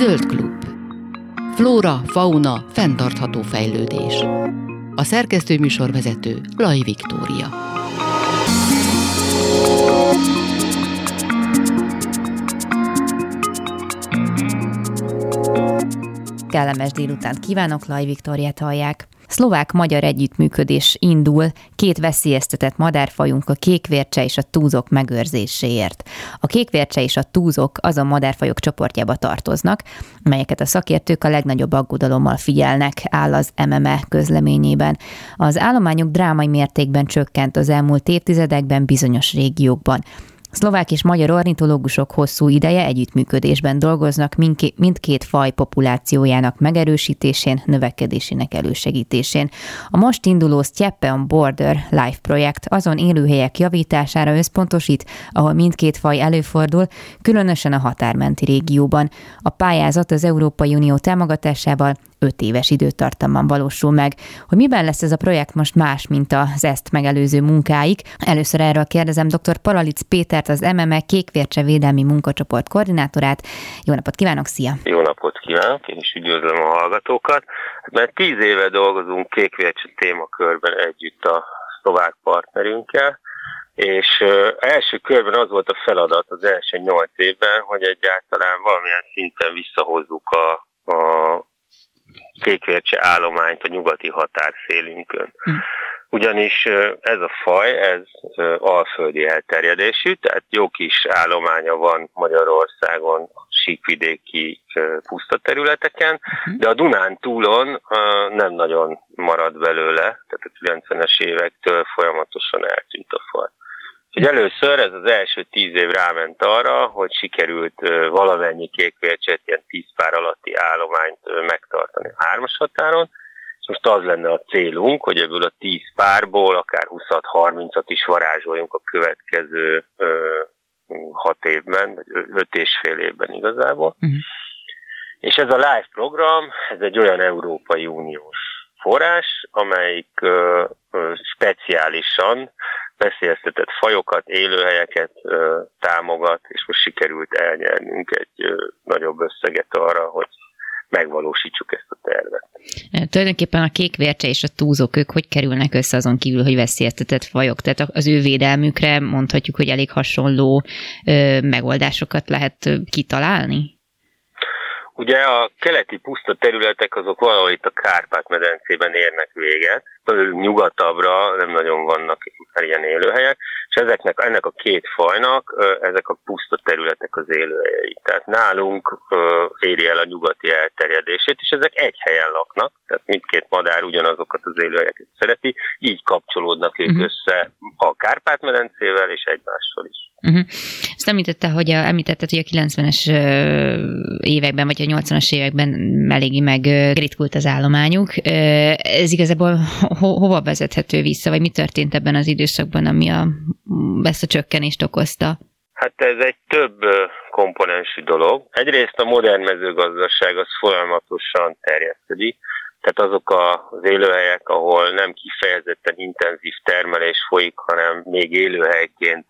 Zöld klub. Flóra, fauna, fenntartható fejlődés. A szerkesztő műsorvezető Laj Viktória. Kellemes délután kívánok, Laj Viktóriát hallják. Szlovák-magyar együttműködés indul két veszélyeztetett madárfajunk a kékvércse és a túzok megőrzéséért. A kékvércse és a túzok azon madárfajok csoportjába tartoznak, melyeket a szakértők a legnagyobb aggodalommal figyelnek, áll az MME közleményében. Az állományuk drámai mértékben csökkent az elmúlt évtizedekben bizonyos régiókban. Szlovák és magyar ornitológusok hosszú ideje együttműködésben dolgoznak mindkét faj populációjának megerősítésén, növekedésének elősegítésén. A most induló Stjeppe on Border Life projekt azon élőhelyek javítására összpontosít, ahol mindkét faj előfordul, különösen a határmenti régióban. A pályázat az Európai Unió támogatásával 5 éves időtartamban valósul meg. Hogy miben lesz ez a projekt most más, mint az ezt megelőző munkáik? Először erről kérdezem dr. Paralic Pétert, az MME Kékvércse Védelmi Munkacsoport koordinátorát. Jó napot kívánok, szia! Jó napot kívánok, én is üdvözlöm a hallgatókat. Mert tíz éve dolgozunk Kékvércse témakörben együtt a szlovák partnerünkkel, és első körben az volt a feladat az első nyolc évben, hogy egyáltalán valamilyen szinten visszahozzuk a, a kékvércse állományt a nyugati határszélünkön. Hm. Ugyanis ez a faj, ez alföldi elterjedésű, tehát jó kis állománya van Magyarországon, síkvidéki puszta területeken, hm. de a Dunán túlon nem nagyon marad belőle, tehát a 90-es évektől folyamatosan eltűnt a faj. Hogy először ez az első tíz év ráment arra, hogy sikerült valamennyi kékvércset, ilyen tíz pár alatti állományt megtartani a hármas határon, és most az lenne a célunk, hogy ebből a tíz párból akár 20-30-at is varázsoljunk a következő hat évben, vagy öt és fél évben igazából. Uh-huh. És ez a live program, ez egy olyan Európai Uniós forrás, amelyik uh, uh, speciálisan veszélyeztetett fajokat, élőhelyeket ö, támogat, és most sikerült elnyernünk egy ö, nagyobb összeget arra, hogy megvalósítsuk ezt a tervet. Tulajdonképpen a kékvércse és a túzók, ők hogy kerülnek össze azon kívül, hogy veszélyeztetett fajok? Tehát az ő védelmükre mondhatjuk, hogy elég hasonló ö, megoldásokat lehet kitalálni? Ugye a keleti puszta területek azok valahol itt a Kárpát-medencében érnek véget, nyugatabbra nem nagyon vannak ilyen élőhelyek, és ezeknek, ennek a két fajnak ezek a puszta területek az élőhelyei. Tehát nálunk éri el a nyugati elterjedését, és ezek egy helyen laknak, tehát mindkét madár ugyanazokat az élőhelyeket szereti, így kapcsolódnak ők uh-huh. össze a Kárpát-medencével és egymással is. Uh-huh. Ezt említette, hogy a, említetted, hogy a 90-es években, vagy a 80-as években eléggé meg ritkult az állományuk. Ez igazából ho- hova vezethető vissza, vagy mi történt ebben az időszakban, ami a, ezt a csökkenést okozta? Hát ez egy több komponensű dolog. Egyrészt a modern mezőgazdaság az folyamatosan terjeszkedik, tehát azok az élőhelyek, ahol nem kifejezetten intenzív termelés folyik, hanem még élőhelyként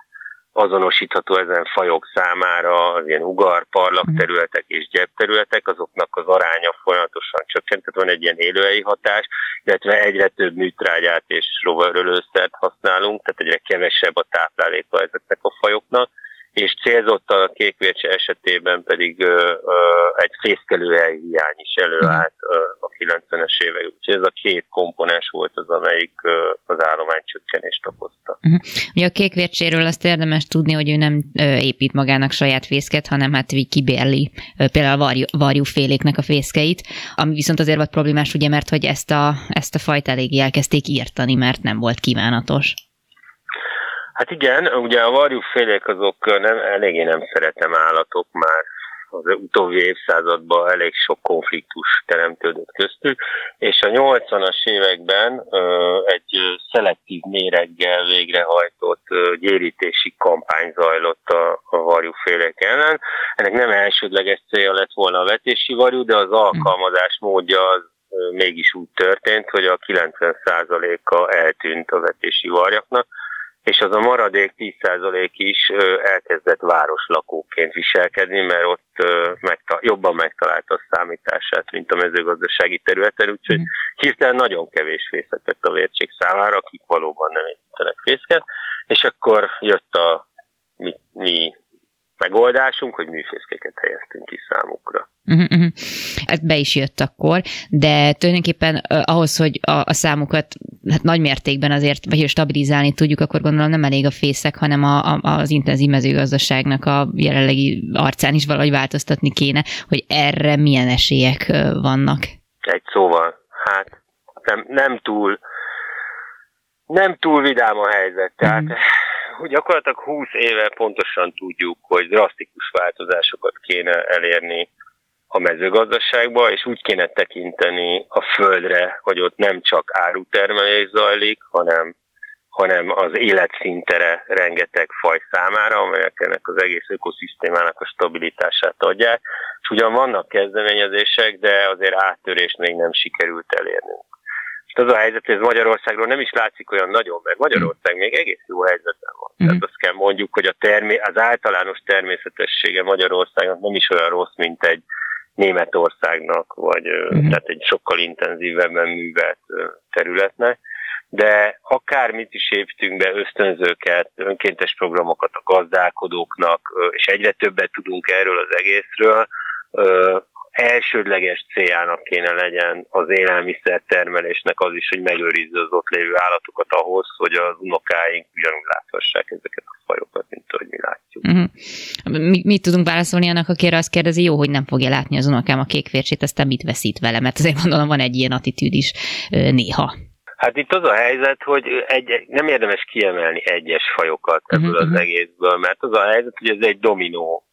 azonosítható ezen fajok számára az ilyen ugar, parlak mhm. területek és gyep területek, azoknak az aránya folyamatosan csökkent, tehát van egy ilyen élőhelyi hatás, illetve egyre több műtrágyát és rovarölőszert használunk, tehát egyre kevesebb a tápláléka ezeknek a fajoknak, és célzottan a kékvércse esetében pedig ö, ö, egy fészkelőhely hiány is előállt ö, a 90-es évek. Úgyhogy ez a két komponens volt az, amelyik ö, az állomány csökkenést okozta. Uh-huh. Ugye a kékvércséről azt érdemes tudni, hogy ő nem ö, épít magának saját fészket, hanem hát kibérli ö, például a varjú, varjúféléknek a fészkeit, ami viszont azért volt problémás, ugye, mert hogy ezt a, ezt a fajt eléggé elkezdték írtani, mert nem volt kívánatos. Hát igen, ugye a varjúfélék azok nem, eléggé nem szeretem állatok már az utóbbi évszázadban elég sok konfliktus teremtődött köztük, és a 80-as években egy szelektív méreggel végrehajtott gyérítési kampány zajlott a, a varjúfélek ellen. Ennek nem elsődleges célja lett volna a vetési varjú, de az alkalmazás módja az mégis úgy történt, hogy a 90%-a eltűnt a vetési varjaknak, és az a maradék 10% is elkezdett városlakóként viselkedni, mert ott megta, jobban megtalálta a számítását, mint a mezőgazdasági területen, úgyhogy mm. hirtelen nagyon kevés fészek lett a vértség számára, akik valóban nem építenek fészket, és akkor jött a mi, mi megoldásunk, hogy műfészkéket helyeztünk ki számukra. Uh-huh, Ez be is jött akkor, de tulajdonképpen uh, ahhoz, hogy a, a számukat hát nagy mértékben azért, vagy stabilizálni tudjuk, akkor gondolom nem elég a fészek, hanem a, a, az intenzív mezőgazdaságnak a jelenlegi arcán is valahogy változtatni kéne, hogy erre milyen esélyek vannak. Egy szóval, hát nem, nem túl nem túl vidám a helyzet. Tehát uh-huh gyakorlatilag 20 éve pontosan tudjuk, hogy drasztikus változásokat kéne elérni a mezőgazdaságba, és úgy kéne tekinteni a földre, hogy ott nem csak árutermelés zajlik, hanem, hanem az életszintere rengeteg faj számára, amelyek ennek az egész ökoszisztémának a stabilitását adják. És ugyan vannak kezdeményezések, de azért áttörést még nem sikerült elérnünk. És az a helyzet, hogy ez Magyarországról nem is látszik olyan nagyon, mert Magyarország még egész jó helyzetben van. Mm. Tehát azt kell mondjuk, hogy a termé- az általános természetessége Magyarországnak nem is olyan rossz, mint egy Németországnak, vagy mm. tehát egy sokkal intenzívebben művelt területnek. De akármit is építünk be, ösztönzőket, önkéntes programokat a gazdálkodóknak, és egyre többet tudunk erről az egészről, elsődleges céljának kéne legyen az élelmiszer termelésnek az is, hogy megőrizze az ott lévő állatokat ahhoz, hogy az unokáink ugyanúgy láthassák ezeket a fajokat, mint ahogy mi látjuk. Uh-huh. Mi, mit tudunk válaszolni annak, aki azt kérdezi, jó, hogy nem fogja látni az unokám a kékvércsét, aztán mit veszít vele, mert azért gondolom van egy ilyen attitűd is néha. Hát itt az a helyzet, hogy egy, nem érdemes kiemelni egyes fajokat ebből uh-huh. az egészből, mert az a helyzet, hogy ez egy dominó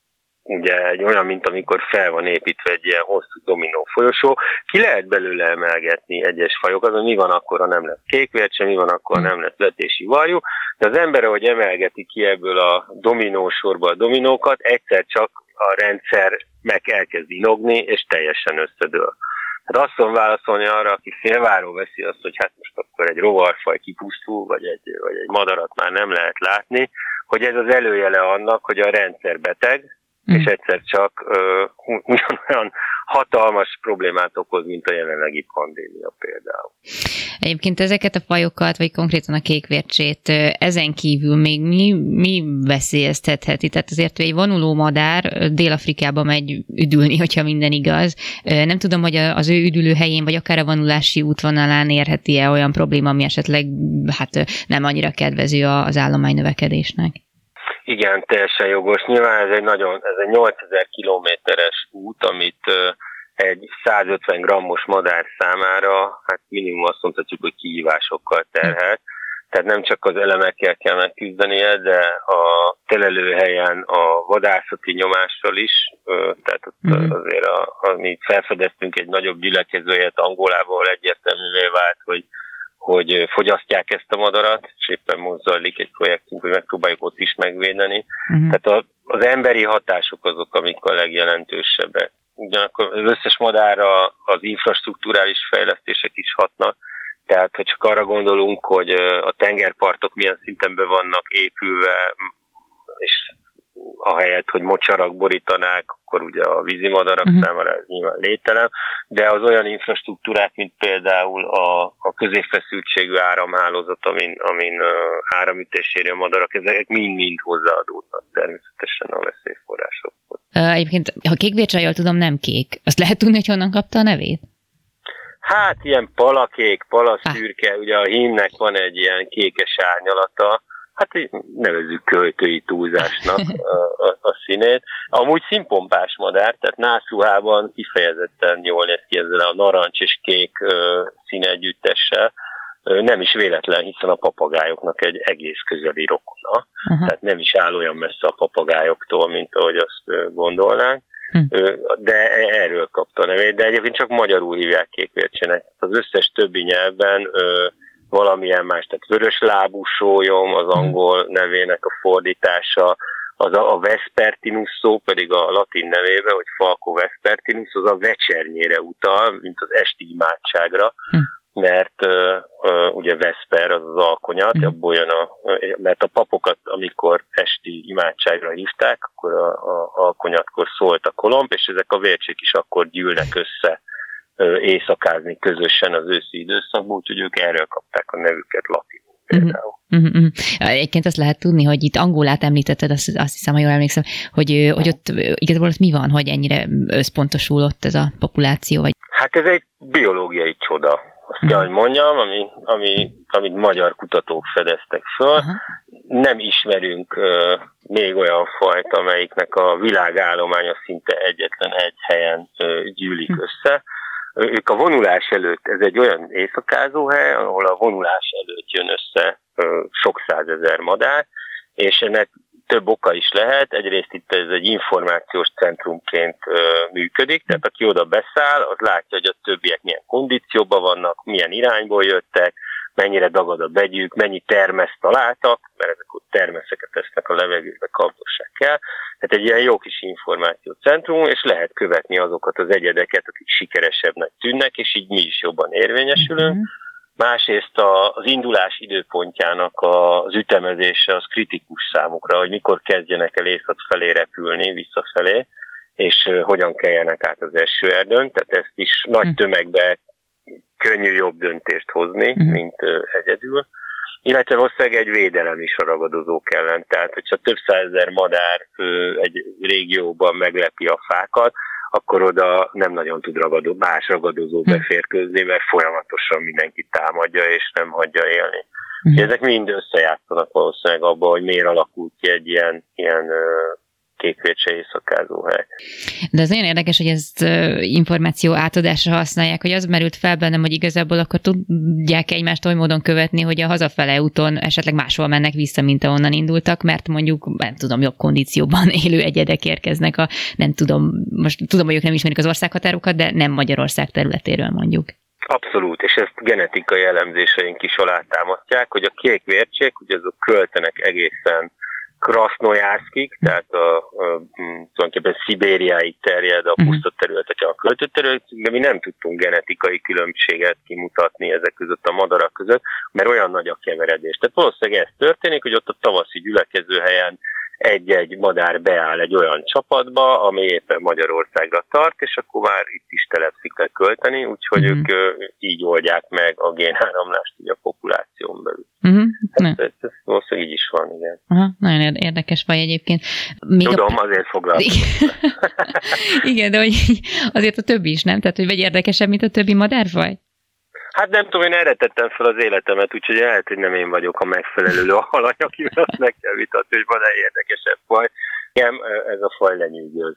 ugye egy olyan, mint amikor fel van építve egy ilyen hosszú dominó folyosó, ki lehet belőle emelgetni egyes fajokat, hogy mi van akkor, ha nem lesz kékvércse, mi van akkor, ha nem lesz vetési varjú, de az ember, ahogy emelgeti ki ebből a dominó sorba a dominókat, egyszer csak a rendszer meg elkezd inogni, és teljesen összedől. Hát azt tudom válaszolni arra, aki félváró veszi azt, hogy hát most akkor egy rovarfaj kipusztul, vagy egy, vagy egy madarat már nem lehet látni, hogy ez az előjele annak, hogy a rendszer beteg, mm. és egyszer csak uh, ugyanolyan hatalmas problémát okoz, mint a jelenlegi pandémia például. Egyébként ezeket a fajokat, vagy konkrétan a kékvércsét ezen kívül még mi, mi veszélyeztetheti? Tehát azért egy vonuló madár Dél-Afrikába megy üdülni, hogyha minden igaz. Nem tudom, hogy az ő üdülő helyén, vagy akár a vonulási útvonalán érheti-e olyan probléma, ami esetleg hát nem annyira kedvező az állomány növekedésnek. Igen, teljesen jogos. Nyilván ez egy nagyon, ez egy 8000 kilométeres út, amit egy 150 grammos madár számára, hát minimum azt mondhatjuk, hogy kihívásokkal terhet. Tehát nem csak az elemekkel kell megküzdenie, de a telelőhelyen a vadászati nyomással is, tehát mm. azért a, amit felfedeztünk egy nagyobb gyülekezőjét Angolából egyértelművé vált, hogy hogy fogyasztják ezt a madarat, és éppen most zajlik egy projektünk, hogy megpróbáljuk ott is megvédeni. Uh-huh. Tehát a, az emberi hatások azok, amik a legjelentősebbek. Ugyanakkor az összes madára az infrastruktúrális fejlesztések is hatnak, tehát ha csak arra gondolunk, hogy a tengerpartok milyen szinten be vannak épülve, és ahelyett, hogy mocsarak borítanák, akkor ugye a vízimadarak uh-huh. számára ez nyilván lételem, de az olyan infrastruktúrák, mint például a, a középfeszültségű áramhálózat, amin, amin uh, áramütés a madarak, ezek mind-mind hozzáadódnak természetesen a veszélyforrásokhoz. Egyébként, ha kékvércsal jól tudom, nem kék. Azt lehet tudni, hogy honnan kapta a nevét? Hát ilyen palakék, palaszürke, ah. ugye a hímnek van egy ilyen kékes árnyalata, hát nevezzük költői túlzásnak a, a, a színét. Amúgy színpompás madár, tehát nászruhában kifejezetten jól néz ki ezzel a narancs és kék színegyüttessel. Nem is véletlen, hiszen a papagájoknak egy egész közeli rokona, uh-huh. tehát nem is áll olyan messze a papagájoktól, mint ahogy azt gondolnánk. Uh-huh. De erről kapta a nevét, de egyébként csak magyarul hívják kékvércsének. Az összes többi nyelvben valamilyen más, tehát vörös lábú sólyom az hmm. angol nevének a fordítása, az a, a Vespertinus szó pedig a latin nevében, hogy Falco Vespertinus, az a vecsernyére utal, mint az esti imádságra. Hm. mert uh, ugye Vesper az az alkonyat, mm. abból jön a, mert a papokat, amikor esti imádságra hívták, akkor a, a alkonyatkor szólt a kolomb, és ezek a vércsék is akkor gyűlnek össze éjszakázni közösen az őszi időszakban, úgyhogy ők erről kapták a nevüket latin például. Uh-huh, uh-huh. Egyébként azt lehet tudni, hogy itt Angolát említetted, azt, azt hiszem, ha jól emlékszem, hogy, hogy ott igazából ott mi van, hogy ennyire összpontosul ott ez a populáció? Vagy... Hát ez egy biológiai csoda, azt uh-huh. kell, hogy mondjam, ami, ami, amit magyar kutatók fedeztek föl. Uh-huh. Nem ismerünk uh, még olyan fajt, amelyiknek a világállománya szinte egyetlen egy helyen uh, gyűlik uh-huh. össze ők a vonulás előtt, ez egy olyan éjszakázó hely, ahol a vonulás előtt jön össze sok százezer madár, és ennek több oka is lehet. Egyrészt itt ez egy információs centrumként működik, tehát aki oda beszáll, az látja, hogy a többiek milyen kondícióban vannak, milyen irányból jöttek, mennyire dagad a begyűk, mennyi termeszt találtak, mert ezek ott termeszeket tesznek a levegőbe, kaptossák kell. Tehát egy ilyen jó kis információcentrum, és lehet követni azokat az egyedeket, akik sikeresebbnek tűnnek, és így mi is jobban érvényesülünk. Mm-hmm. Másrészt az indulás időpontjának az ütemezése az kritikus számukra, hogy mikor kezdjenek el észak felé repülni, visszafelé, és hogyan keljenek át az eső erdőn. Tehát ezt is nagy hm. tömegbe könnyű jobb döntést hozni, mm. mint egyedül. Illetve valószínűleg egy védelem is a ragadozók ellen. Tehát, hogyha több százezer madár egy régióban meglepi a fákat, akkor oda nem nagyon tud ragadó, más ragadozó hm. beférkőzni, mert folyamatosan mindenki támadja és nem hagyja élni. Mm. Ezek mind összejátszanak valószínűleg abban, hogy miért alakult ki egy ilyen, ilyen kékvécse éjszakázó hely. De az nagyon érdekes, hogy ezt információ átadásra használják, hogy az merült fel bennem, hogy igazából akkor tudják egymást oly módon követni, hogy a hazafele úton esetleg máshol mennek vissza, mint ahonnan indultak, mert mondjuk, nem tudom, jobb kondícióban élő egyedek érkeznek a, nem tudom, most tudom, hogy ők nem ismerik az országhatárokat, de nem Magyarország területéről mondjuk. Abszolút, és ezt genetikai elemzéseink is alátámasztják, hogy a kék vércsék, ugye azok költenek egészen Krasnojászkig, tehát a, a, tulajdonképpen Szibériáig terjed a mhm. puszta területeken a költőterület, de mi nem tudtunk genetikai különbséget kimutatni ezek között a madarak között, mert olyan nagy a keveredés. Tehát valószínűleg ez történik, hogy ott a tavaszi gyülekező helyen egy-egy madár beáll egy olyan csapatba, ami éppen Magyarországra tart, és akkor már itt is telepszik kell költeni, úgyhogy mm-hmm. ők így oldják meg a génáramlást így a populáción belül. Mm-hmm. Ez, ez, ez valószínűleg így is van, igen. Aha, nagyon érdekes vagy egyébként. Még Tudom, a... azért foglalkozom. igen, de hogy azért a többi is, nem? Tehát, hogy vagy érdekesebb, mint a többi madárfaj? Hát nem tudom, én erre tettem fel az életemet, úgyhogy lehet, hogy nem én vagyok a megfelelő alany, akivel azt meg kell vitatni, hogy van-e érdekesebb faj. Igen, ez a faj lenyűgöz.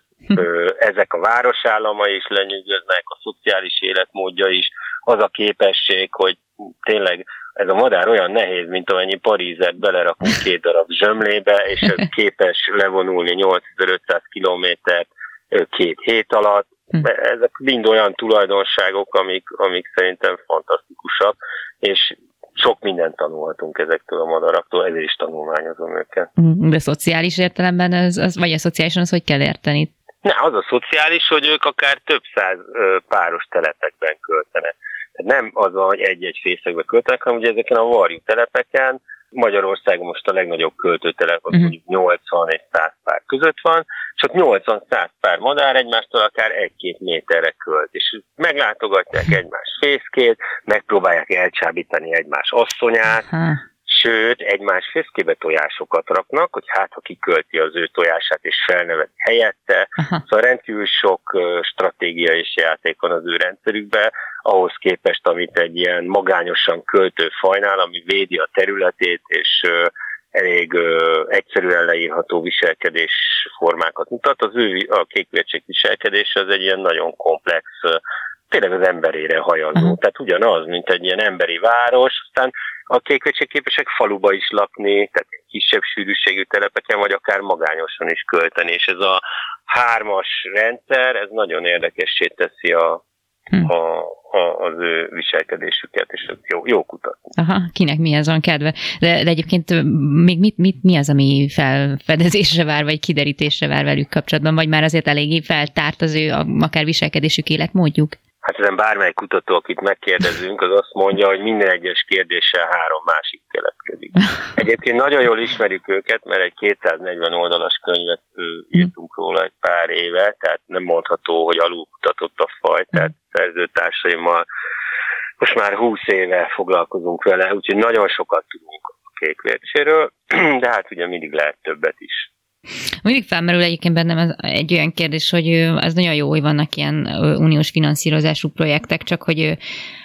Ezek a városállamai is lenyűgöznek, a szociális életmódja is, az a képesség, hogy tényleg ez a madár olyan nehéz, mint amennyi Parízet belerakunk két darab zsömlébe, és képes levonulni 8500 kilométert két hét alatt, Hm. Ezek mind olyan tulajdonságok, amik, amik szerintem fantasztikusak, és sok mindent tanulhatunk ezektől a madaraktól, ezért is tanulmányozom őket. Hm, de szociális értelemben, ez, az, vagy a szociálisan az hogy kell érteni? Ne, az a szociális, hogy ők akár több száz páros telepekben költenek. Tehát nem az, hogy egy-egy fészekbe költenek, hanem ugye ezeken a varjú telepeken Magyarországon most a legnagyobb költőtelep az uh-huh. mondjuk 80 és 100 pár között van, és ott 80-100 pár madár egymástól akár egy-két méterre költ, és meglátogatják uh-huh. egymás fészkét, megpróbálják elcsábítani egymás asszonyát. Sőt, egymás fészkébe tojásokat raknak, hogy hát, ha kikölti az ő tojását és felneveti helyette. Uh-huh. Szóval rendkívül sok stratégia és játék van az ő rendszerükben, ahhoz képest, amit egy ilyen magányosan költő fajnál, ami védi a területét, és elég egyszerűen leírható viselkedés formákat mutat. Az ő a kékvértség viselkedése az egy ilyen nagyon komplex, tényleg az emberére hajazó. Uh-huh. Tehát ugyanaz, mint egy ilyen emberi város, aztán a kékvértség képesek faluba is lakni, tehát kisebb sűrűségű telepeken, vagy akár magányosan is költeni, és ez a hármas rendszer, ez nagyon érdekessé teszi a, hm. a, a, az ő viselkedésüket, és ez jó, jó kutatni. Aha, kinek mi az van kedve. De, de egyébként még mit, mit, mi az, ami felfedezésre vár, vagy kiderítésre vár velük kapcsolatban, vagy már azért eléggé feltárt az ő akár viselkedésük életmódjuk? Hát ezen bármely kutató, akit megkérdezünk, az azt mondja, hogy minden egyes kérdéssel három másik keletkezik. Egyébként nagyon jól ismerjük őket, mert egy 240 oldalas könyvet írtunk róla egy pár éve, tehát nem mondható, hogy alul kutatott a faj, tehát szerzőtársaimmal most már 20 éve foglalkozunk vele, úgyhogy nagyon sokat tudunk a kékvércséről, de hát ugye mindig lehet többet is. Mindig felmerül egyébként bennem egy olyan kérdés, hogy ez nagyon jó, hogy vannak ilyen uniós finanszírozású projektek, csak hogy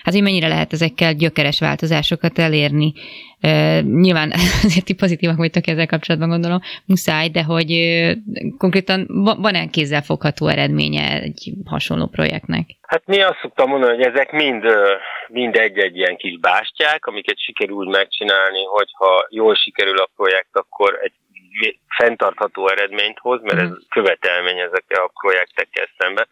hát hogy mennyire lehet ezekkel gyökeres változásokat elérni. Nyilván azért ti pozitívak vagytok ezzel kapcsolatban, gondolom, muszáj, de hogy konkrétan van-e fogható eredménye egy hasonló projektnek? Hát mi azt szoktam mondani, hogy ezek mind, mind egy-egy ilyen kis bástyák, amiket sikerül megcsinálni, hogyha jól sikerül a projekt, akkor egy fenntartható eredményt hoz, mert ez mhm. követelmény ezekkel a projektekkel szemben.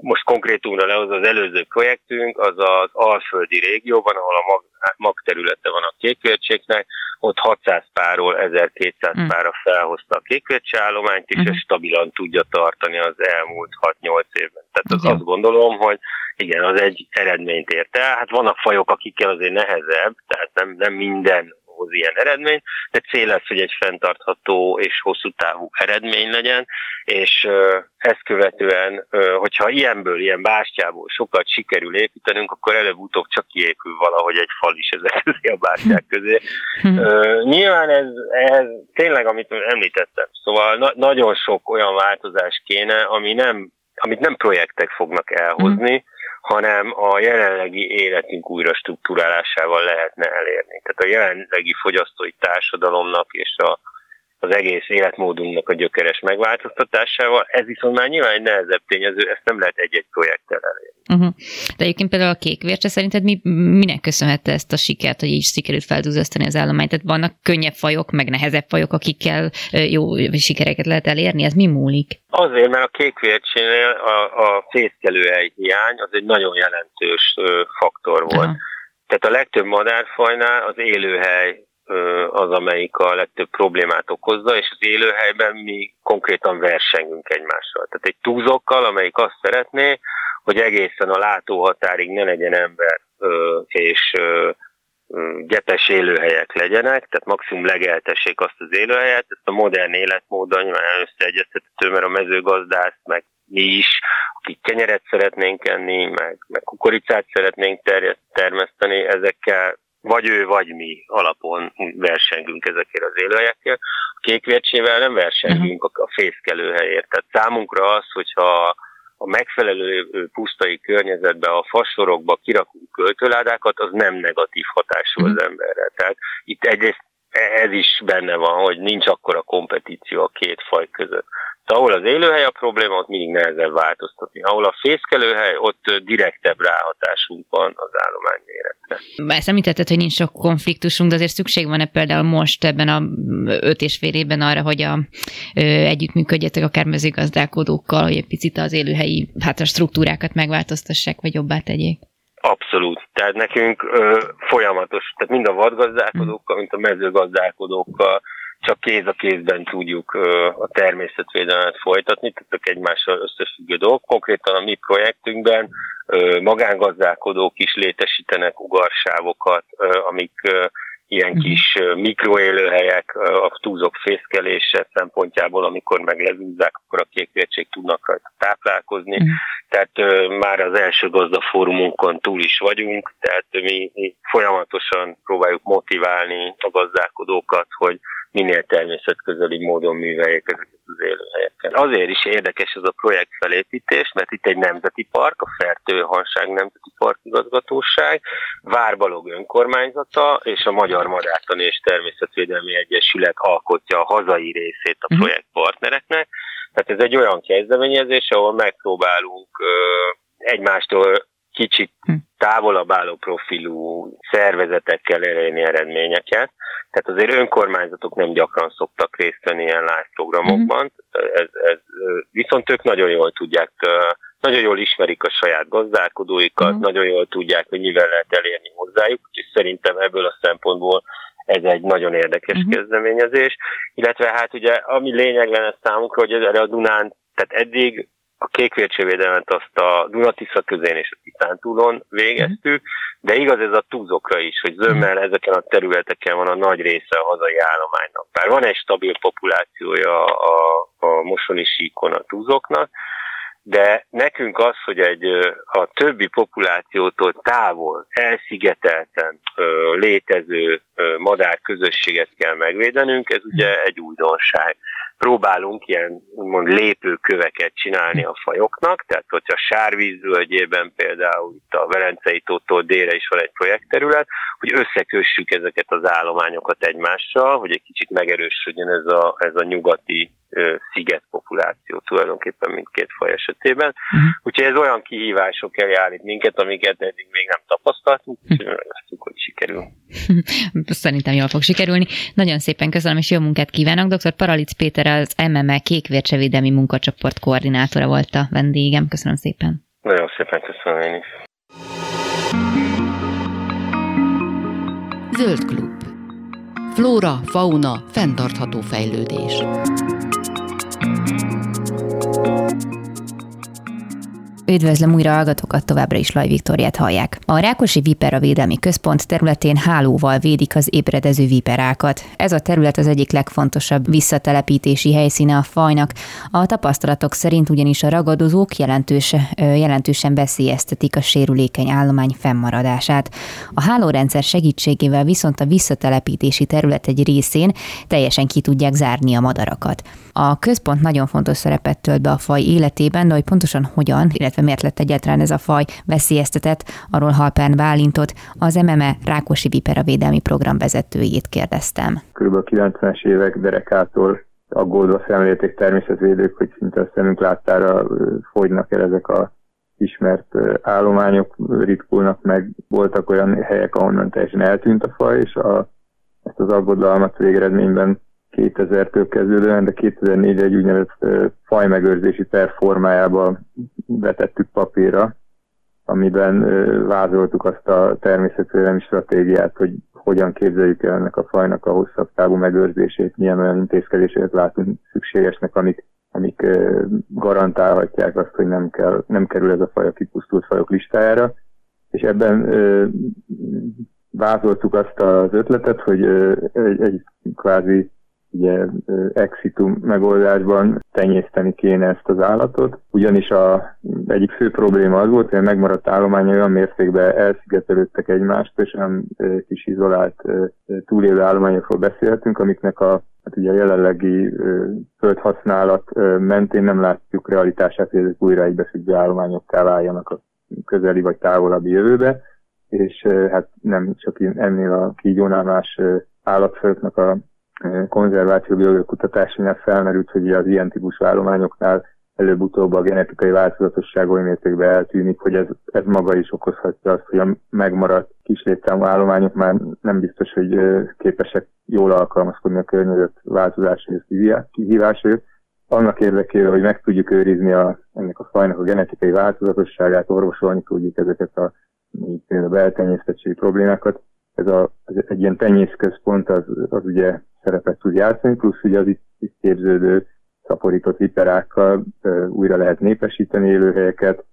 Most konkrétumra lehoz az előző projektünk, az az Alföldi régióban, ahol a mag, mag területe van a kékvércséknek, ott 600 párról 1200 mm. párra felhozta a kékvércse állományt, és mm. ez stabilan tudja tartani az elmúlt 6-8 évben. Tehát az azt gondolom, hogy igen, az egy eredményt ért el. Hát vannak fajok, akikkel azért nehezebb, tehát nem, nem minden hoz ilyen eredmény, de cél lesz, hogy egy fenntartható és hosszú távú eredmény legyen, és ezt követően, hogyha ilyenből, ilyen bástyából sokat sikerül építenünk, akkor előbb-utóbb csak kiépül valahogy egy fal is ezek közé a bástyák közé. Hm. Nyilván ez, ez tényleg, amit említettem, szóval na- nagyon sok olyan változás kéne, ami nem amit nem projektek fognak elhozni, hanem a jelenlegi életünk újra struktúrálásával lehetne elérni. Tehát a jelenlegi fogyasztói társadalomnak és a, az egész életmódunknak a gyökeres megváltoztatásával. Ez viszont már nyilván egy nehezebb tényező, ezt nem lehet egy-egy projekttel elérni. Uh-huh. De egyébként például a kékvércse szerinted mi, minek köszönhette ezt a sikert, hogy így sikerült feldúzasztani az állományt? Tehát vannak könnyebb fajok, meg nehezebb fajok, akikkel jó sikereket lehet elérni? Ez mi múlik? Azért, mert a kékvércsénél a, a fészkelőhely hiány az egy nagyon jelentős faktor volt. Uh-huh. Tehát a legtöbb madárfajnál az élőhely az, amelyik a legtöbb problémát okozza, és az élőhelyben mi konkrétan versengünk egymással. Tehát egy túzokkal, amelyik azt szeretné, hogy egészen a látóhatárig ne legyen ember, és gyepes élőhelyek legyenek, tehát maximum legeltessék azt az élőhelyet, ezt a modern életmódon nyilván összeegyeztethető, mert a mezőgazdász, meg mi is, akik kenyeret szeretnénk enni, meg, meg kukoricát szeretnénk termeszteni, ezekkel vagy ő, vagy mi alapon versengünk ezekért az élőhelyekkel. A kékvércsével nem versengünk uh-huh. a fészkelőhelyért. Tehát számunkra az, hogyha a megfelelő pusztai környezetbe, a fasorokba kirakunk költőládákat, az nem negatív hatású az mhm. emberre. Tehát itt egyrészt ez is benne van, hogy nincs akkora kompetíció a két faj között. De ahol az élőhely a probléma, ott mindig nehezebb változtatni. Ahol a fészkelőhely, ott direktebb ráhatásunk van az állomány méretre. Ezt említetted, hogy nincs sok konfliktusunk, de azért szükség van-e például most ebben a öt és fél évben arra, hogy a, ö, együttműködjetek akár mezőgazdálkodókkal, hogy egy picit az élőhelyi hát a struktúrákat megváltoztassák, vagy jobbá tegyék? Abszolút. Tehát nekünk ö, folyamatos, tehát mind a vadgazdálkodókkal, mint a mezőgazdálkodókkal, csak kéz a kézben tudjuk a természetvédelmet folytatni, tehát egymással összefüggő dolgok. Konkrétan a mi projektünkben magángazdálkodók is létesítenek ugarsávokat, amik ilyen mhm. kis mikroélőhelyek a túlzok fészkelése szempontjából, amikor meg lezúzzák, akkor a kékvértség tudnak rajta táplálkozni. Uh-huh. Tehát már az első gazdafórumunkon túl is vagyunk, tehát mi, mi folyamatosan próbáljuk motiválni a gazdálkodókat, hogy minél természetközeli módon műveljék ezeket az élőhelyeket. Azért is érdekes ez a projekt felépítés, mert itt egy nemzeti park, a Fertőhanság Nemzeti Park igazgatóság, Várbalog önkormányzata és a Magyar Madártani és Természetvédelmi Egyesület alkotja a hazai részét a mhm. projekt partnereknek. Tehát ez egy olyan kezdeményezés, ahol megpróbálunk egymástól kicsit hm. távolabb álló profilú szervezetekkel elérni eredményeket. Tehát azért önkormányzatok nem gyakran szoktak részt venni ilyen live programokban, ez, ez, viszont ők nagyon jól tudják, nagyon jól ismerik a saját gazdálkodóikat, uh-huh. nagyon jól tudják, hogy mivel lehet elérni hozzájuk, és szerintem ebből a szempontból ez egy nagyon érdekes uh-huh. kezdeményezés, illetve hát ugye ami lényeg lenne számunkra, hogy erre a Dunán, tehát eddig a kékvércsevédelmet azt a Dunatisza közén és a Titántúlon végeztük, de igaz ez a túzokra is, hogy zömmel ezeken a területeken van a nagy része a hazai állománynak. Bár van egy stabil populációja a, a mosoni síkon a túzoknak, de nekünk az, hogy egy a többi populációtól távol, elszigetelten létező madárközösséget kell megvédenünk, ez ugye egy újdonság próbálunk ilyen úgymond lépőköveket csinálni a fajoknak, tehát hogyha Sárvízvölgyében például itt a Velencei tótól délre is van egy projektterület, hogy összekössük ezeket az állományokat egymással, hogy egy kicsit megerősödjön ez a, ez a nyugati sziget populáció tulajdonképpen mindkét faj esetében. Uh-huh. Úgyhogy ez olyan kihívások elé állít minket, amiket eddig még nem tapasztaltunk, úgyhogy uh-huh. megvesztük, hogy sikerül. Szerintem jól fog sikerülni. Nagyon szépen köszönöm, és jó munkát kívánok. Dr. Paralic Péter az MME Kékvércsevédelmi munkacsoport koordinátora volt a vendégem. Köszönöm szépen. Nagyon szépen köszönöm én is. Zöld klub. Flóra, fauna, fenntartható fejlődés. Üdvözlöm újra hallgatókat, továbbra is Laj Viktoriát hallják. A Rákosi Vipera Védelmi Központ területén hálóval védik az ébredező viperákat. Ez a terület az egyik legfontosabb visszatelepítési helyszíne a fajnak. A tapasztalatok szerint ugyanis a ragadozók jelentős, jelentősen veszélyeztetik a sérülékeny állomány fennmaradását. A hálórendszer segítségével viszont a visszatelepítési terület egy részén teljesen ki tudják zárni a madarakat. A központ nagyon fontos szerepet tölt be a faj életében, de hogy pontosan hogyan, illetve illetve miért lett egyáltalán ez a faj veszélyeztetett, arról Halpern Bálintot, az MME Rákosi Vipera védelmi program vezetőjét kérdeztem. Körülbelül 90-es évek derekától aggódva szemlélték természetvédők, hogy szinte a szemünk láttára fogynak el ezek a ismert állományok, ritkulnak meg, voltak olyan helyek, ahonnan teljesen eltűnt a faj, és a, ezt az aggodalmat végeredményben 2000-től kezdődően, de 2004 egy úgynevezett fajmegőrzési terv formájába vetettük papírra, amiben vázoltuk azt a természetvédelmi stratégiát, hogy hogyan képzeljük el ennek a fajnak a hosszabb távú megőrzését, milyen olyan intézkedéseket látunk szükségesnek, amik, amik garantálhatják azt, hogy nem, kell, nem kerül ez a faj a kipusztult fajok listájára. És ebben vázoltuk azt az ötletet, hogy egy, egy kvázi ugye exitum megoldásban tenyészteni kéne ezt az állatot, ugyanis a egyik fő probléma az volt, hogy a megmaradt állomány olyan mértékben elszigetelődtek egymást, és nem kis izolált túlélő állományokról beszélhetünk, amiknek a hát ugye a jelenlegi földhasználat mentén nem látjuk realitását, hogy ezek újra egybeszüggő állományokká váljanak a közeli vagy távolabbi jövőbe, és hát nem csak ennél a kígyónál más állatfajoknak a konzerváció biológiai kutatásánál felmerült, hogy az ilyen típusú állományoknál előbb-utóbb a genetikai változatosság oly mértékben eltűnik, hogy ez, ez maga is okozhatja azt, hogy a megmaradt kis állományok már nem biztos, hogy képesek jól alkalmazkodni a környezet változásaihoz, kihívásaihoz. Annak érdekében, hogy meg tudjuk őrizni a, ennek a fajnak a genetikai változatosságát, orvosolni tudjuk ezeket a például beltenyésztettségi problémákat, ez, a, egy ilyen tenyészközpont az, az ugye szerepet tud játszani, plusz ugye az itt, képződő szaporított viperákkal újra lehet népesíteni élőhelyeket,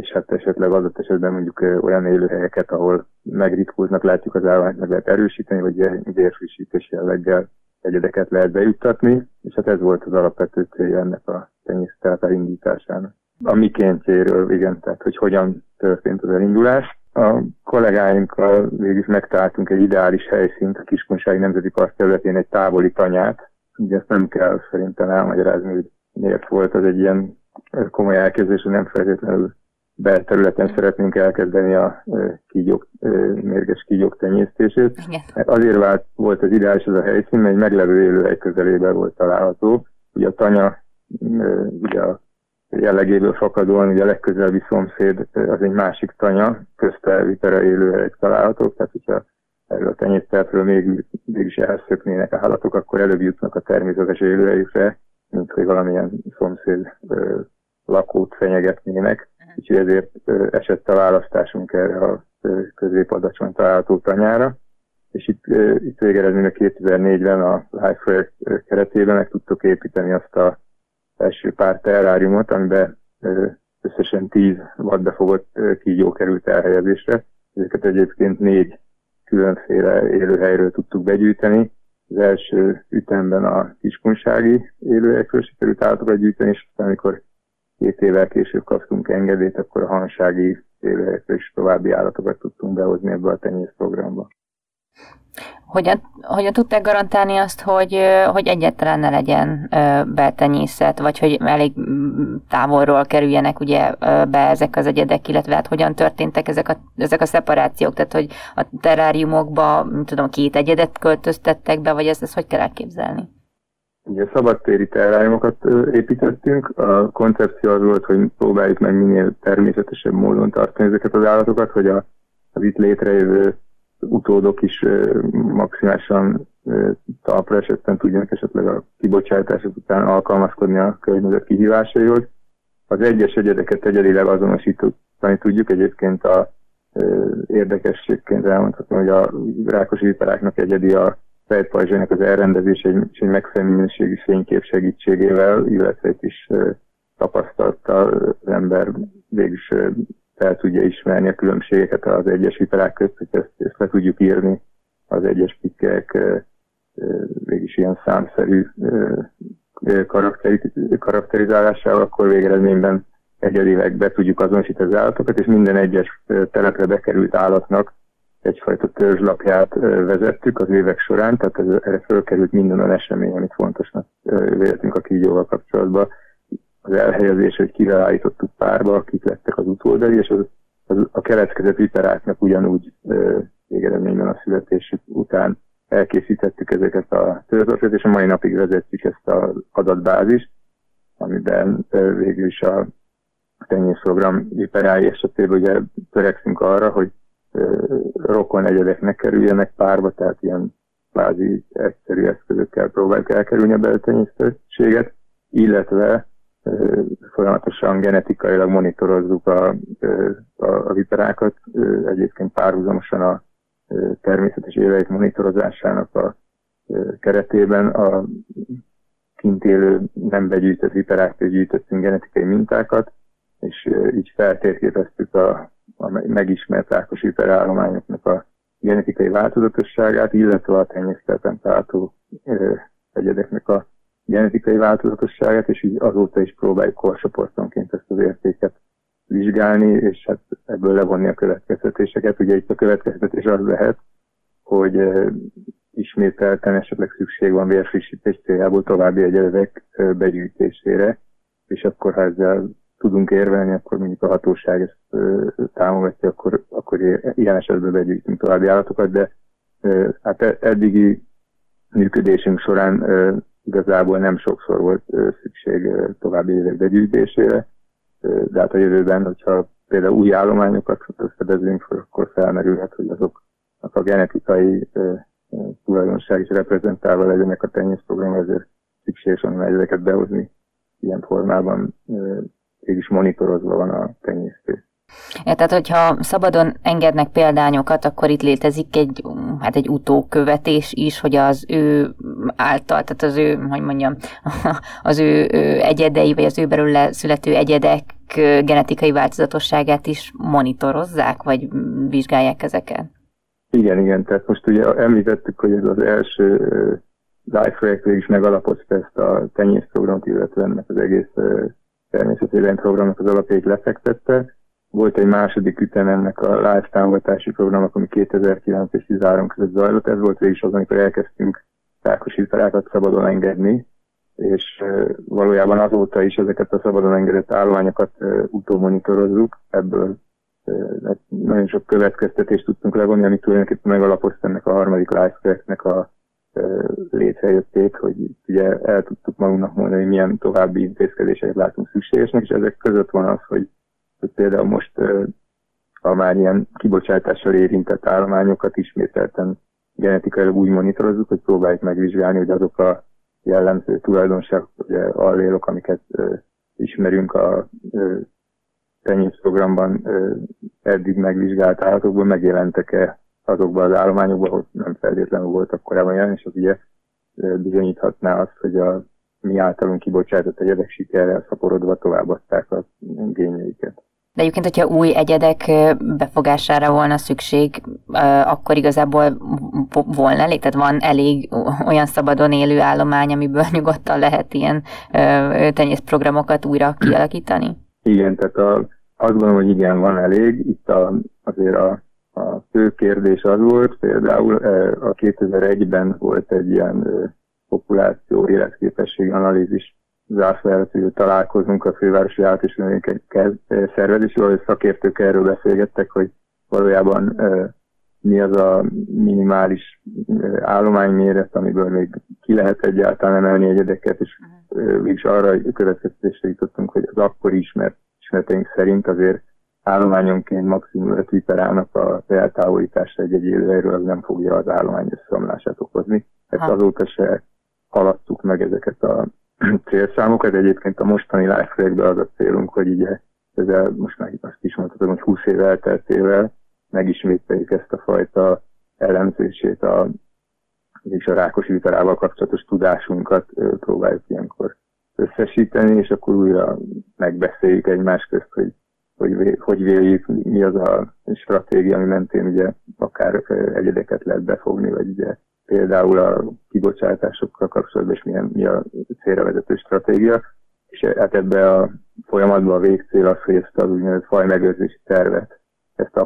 és hát esetleg adott esetben mondjuk olyan élőhelyeket, ahol megritkultnak látjuk az állományt, meg lehet erősíteni, vagy vérfrissítés jelleggel egyedeket lehet bejuttatni, és hát ez volt az alapvető célja ennek a tenyésztelt elindításának. A mikéntjéről, igen, tehát hogy hogyan történt az elindulás. A kollégáinkkal végül megtaláltunk egy ideális helyszínt, a Kiskunsági Nemzeti Park területén egy távoli tanyát. Ugye ezt nem kell szerintem elmagyarázni, hogy miért volt az egy ilyen komoly elkezdés, hogy nem feltétlenül belterületen szeretnénk elkezdeni a kígyók, mérges kígyók tenyésztését. Igen. Azért vált, volt az ideális ez a helyszín, mert egy meglevő élőhely közelében volt található. Ugye a tanya, ugye a jellegéből fakadóan ugye a legközelebbi szomszéd az egy másik tanya, közte vitera élőhelyek találhatók, tehát hogyha erről a tenyészteltről még, mégis elszöknének állatok, akkor előbb jutnak a természetes élőhelyükre, mint hogy valamilyen szomszéd ö, lakót fenyegetnének. Úgyhogy ezért ö, esett a választásunk erre a középadacsony található tanyára. És itt, ö, itt végeredményben 2004-ben a Life keretében meg tudtuk építeni azt a első pár terráriumot, amiben összesen 10 vadbefogott kígyó került elhelyezésre. Ezeket egyébként négy különféle élőhelyről tudtuk begyűjteni. Az első ütemben a kiskunsági élőhelyekről sikerült állatokat gyűjteni, és aztán amikor két évvel később kaptunk engedélyt, akkor a hansági élőhelyekről is további állatokat tudtunk behozni ebbe a tenyészprogramba. Hogyan, hogyan tudták garantálni azt, hogy, hogy egyáltalán ne legyen beltenyészet, vagy hogy elég távolról kerüljenek ugye be ezek az egyedek, illetve hát hogyan történtek ezek a, ezek a szeparációk, tehát hogy a teráriumokba, tudom, két egyedet költöztettek be, vagy ezt, ezt hogy kell elképzelni? Ugye szabadtéri teráriumokat építettünk, a koncepció az volt, hogy próbáljuk meg minél természetesebb módon tartani ezeket az állatokat, hogy a, az itt létrejövő utódok is maximálisan talpra esetten tudjanak esetleg a kibocsátások után alkalmazkodni a környezet kihívásaihoz. Az egyes egyedeket egyedileg azonosítani tudjuk, egyébként a érdekességként elmondhatom, hogy a rákos viperáknak egyedi a fejtpajzsának az elrendezése egy, egy megfelelő minőségű fénykép segítségével, illetve egy is tapasztalta az ember végülis fel tudja ismerni a különbségeket az egyes viperák között, hogy ezt, ezt le tudjuk írni. Az egyes pikkek végig ilyen számszerű karakterizálásával, akkor végeredményben egyedileg be tudjuk azonosítani az állatokat, és minden egyes telepre bekerült állatnak egyfajta törzslapját vezettük az évek során, tehát ez, erre fölkerült minden olyan esemény, amit fontosnak véletünk a kígyóval kapcsolatban az elhelyezés, hogy kivel állítottuk párba, akik lettek az utódai, és az, az a keletkezett viperáknak ugyanúgy végeredményben a születésük után elkészítettük ezeket a történeteket, és a mai napig vezetjük ezt az adatbázist, amiben végül is a tenyészprogram viperái esetében ugye törekszünk arra, hogy rokon egyedeknek kerüljenek párba, tehát ilyen kvázi egyszerű eszközökkel próbáljuk elkerülni a beltenyésztettséget, illetve folyamatosan genetikailag monitorozzuk a, a, a viperákat, egyébként párhuzamosan a természetes éveik monitorozásának a keretében a kint élő nem begyűjtött viperáktól gyűjtöttünk genetikai mintákat, és így feltérképeztük a, a megismert rákos viperállományoknak a genetikai változatosságát, illetve a tenyészteten található egyedeknek a genetikai változatosságát, és így azóta is próbáljuk korcsoportonként ezt az értéket vizsgálni, és hát ebből levonni a következtetéseket. Ugye itt a következtetés az lehet, hogy ismételten esetleg szükség van vérfrissítés céljából további egyedek begyűjtésére, és akkor ha ezzel tudunk érvelni, akkor mondjuk a hatóság ezt támogatja, akkor, akkor ilyen esetben begyűjtünk további állatokat, de hát e-, eddigi működésünk során igazából nem sokszor volt szükség további évek begyűjtésére, de hát a jövőben, hogyha például új állományokat fedezünk akkor felmerülhet, hogy azoknak a genetikai tulajdonság is reprezentálva legyenek a tenyészprogram, ezért szükséges van ezeket behozni ilyen formában, mégis monitorozva van a tenyésztés. Ja, tehát, hogyha szabadon engednek példányokat, akkor itt létezik egy, hát egy utókövetés is, hogy az ő által, tehát az ő, hogy mondjam, az ő egyedei, vagy az ő belőle születő egyedek genetikai változatosságát is monitorozzák, vagy vizsgálják ezeket? Igen, igen, tehát most ugye említettük, hogy ez az első live projekt is megalapozta ezt a tenyészprogramot, illetve ennek az egész természetvédelmi programnak az alapjait lefektette, volt egy második ütem ennek a live támogatási programnak, ami 2009 és 2013 között zajlott. Ez volt végig az, amikor elkezdtünk rákosítalákat szabadon engedni, és valójában azóta is ezeket a szabadon engedett állományokat utómonitorozzuk. Ebből nagyon sok következtetést tudtunk levonni, amit tulajdonképpen megalapozta ennek a harmadik live a létrejöttét, hogy ugye el tudtuk magunknak mondani, hogy milyen további intézkedéseket látunk szükségesnek, és ezek között van az, hogy hogy például most a már ilyen kibocsátással érintett állományokat ismételten genetikailag úgy monitorozzuk, hogy próbáljuk megvizsgálni, hogy azok a jellemző tulajdonságok, ugye allélok, amiket ismerünk a tenyészprogramban eddig megvizsgált állatokból, megjelentek-e azokban az állományokban, hogy nem feltétlenül voltak korábban jelen, és az ugye bizonyíthatná azt, hogy a mi általunk kibocsátott egyedek sikerrel szaporodva továbbadták a gényeiket. De egyébként, hogyha új egyedek befogására volna szükség, akkor igazából volna elég? Tehát van elég olyan szabadon élő állomány, amiből nyugodtan lehet ilyen tenyészprogramokat újra kialakítani? Igen, tehát a, azt gondolom, hogy igen, van elég. Itt a, azért a, a fő kérdés az volt, például a 2001-ben volt egy ilyen populáció életképesség analízis zászlójelző találkozunk a fővárosi állat és szervezésével, hogy szakértők erről beszélgettek, hogy valójában mi az a minimális állományméret, amiből még ki lehet egyáltalán emelni egyedeket, és mégis arra következtetésre jutottunk, hogy az akkori ismert, ismereteink szerint azért állományonként maximum 5 liter állnak a eltávolításra egy-egy élőhelyről, az nem fogja az állomány összeomlását okozni. Ezt azóta se haladtuk meg ezeket a célszámokat. Egyébként a mostani live az a célunk, hogy ugye ezzel most már azt is mondhatom, hogy 20 év elteltével megismételjük ezt a fajta elemzését a, és a rákos vitarával kapcsolatos tudásunkat próbáljuk ilyenkor összesíteni, és akkor újra megbeszéljük egymás közt, hogy hogy, hogy véljük, mi az a stratégia, ami mentén ugye akár egyedeket lehet befogni, vagy ugye például a kibocsátásokkal kapcsolatban, és milyen, mi a célra stratégia. És hát ebbe a folyamatban a végcél az, hogy ezt az úgynevezett fajmegőrzési tervet, ezt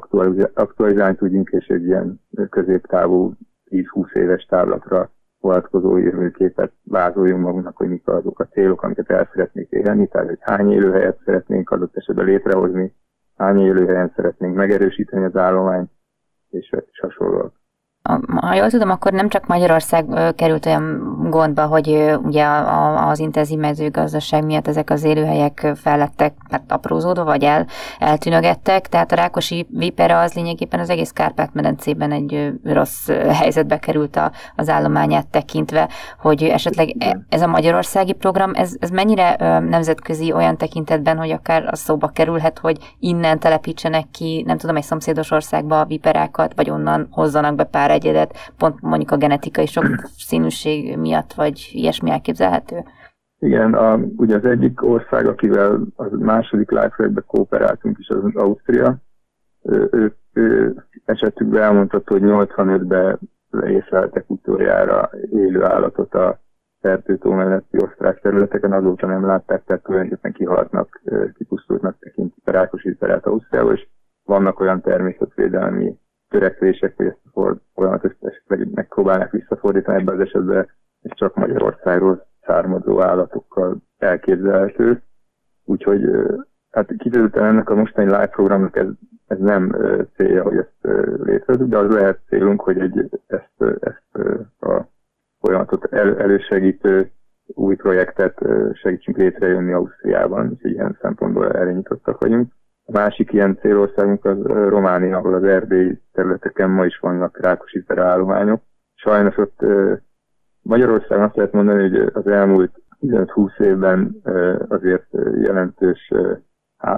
aktualizálni tudjunk, és egy ilyen középtávú 10-20 éves távlatra vonatkozó jövőképet vázoljunk magunknak, hogy mik azok a célok, amiket el szeretnék érni, tehát hogy hány élőhelyet szeretnénk adott esetben létrehozni, hány élőhelyen szeretnénk megerősíteni az állományt, és, és hasonlóak ha jól tudom, akkor nem csak Magyarország került olyan gondba, hogy ugye az intenzív mezőgazdaság miatt ezek az élőhelyek fellettek hát aprózódva, vagy el, eltűnögettek, tehát a Rákosi vipera az lényegében az egész Kárpát-medencében egy rossz helyzetbe került a, az állományát tekintve, hogy esetleg e, ez a magyarországi program, ez, ez mennyire nemzetközi olyan tekintetben, hogy akár az szóba kerülhet, hogy innen telepítsenek ki, nem tudom, egy szomszédos országba a viperákat, vagy onnan hozzanak be pár egyedet, pont mondjuk a genetikai sok színűség miatt, vagy ilyesmi elképzelhető? Igen, a, ugye az egyik ország, akivel a második life kooperáltunk is, az Ausztria. Ő, ő, ő esetükben elmondható, hogy 85-ben észleltek utoljára élő állatot a fertőtó melletti osztrák területeken, azóta nem látták, tehát tulajdonképpen kihaltnak, kipusztultnak tekintik a rákos Ausztriából, és vannak olyan természetvédelmi törekvések, hogy ezt a folyamatot esetleg megpróbálnak visszafordítani ebben az esetben, és csak Magyarországról származó állatokkal elképzelhető. Úgyhogy hát kiderülten ennek a mostani live programnak ez, ez nem célja, hogy ezt létrehozzuk, de az lehet célunk, hogy egy, ezt, ezt a folyamatot el, elősegítő új projektet segítsünk létrejönni Ausztriában, és ilyen szempontból erre nyitottak vagyunk. A másik ilyen célországunk az Románia, ahol az erdélyi területeken ma is vannak rákosi állományok. Sajnos ott Magyarországon azt lehet mondani, hogy az elmúlt 15-20 évben azért jelentős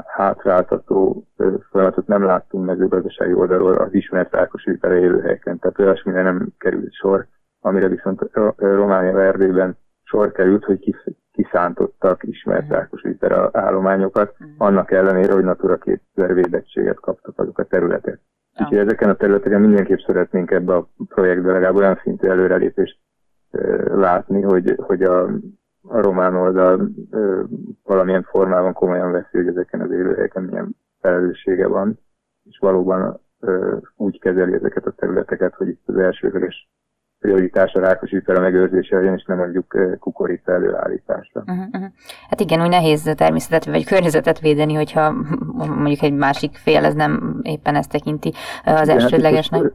hátráltató folyamatot nem láttunk mezőgazdasági oldalról az ismert rákosi élőhelyeken, tehát olyasmire nem került sor, amire viszont Románia erdélyben sor került, hogy kiszántottak ismert rákos vipera állományokat, mm. annak ellenére, hogy Natura 2000 védettséget kaptak azok a területek. Úgyhogy ezeken a területeken mindenképp szeretnénk ebbe a projektbe legalább olyan szintű előrelépést látni, hogy, hogy a, a román oldal valamilyen formában komolyan veszi, hogy ezeken az élőhelyeken milyen felelőssége van, és valóban úgy kezeli ezeket a területeket, hogy itt az elsőleges prioritás a rákos a megőrzése és nem mondjuk kukorica előállításra. Uh-huh, uh-huh. Hát igen, úgy nehéz természetet vagy környezetet védeni, hogyha mondjuk egy másik fél ez nem éppen ezt tekinti az hát elsődlegesnek. Hát,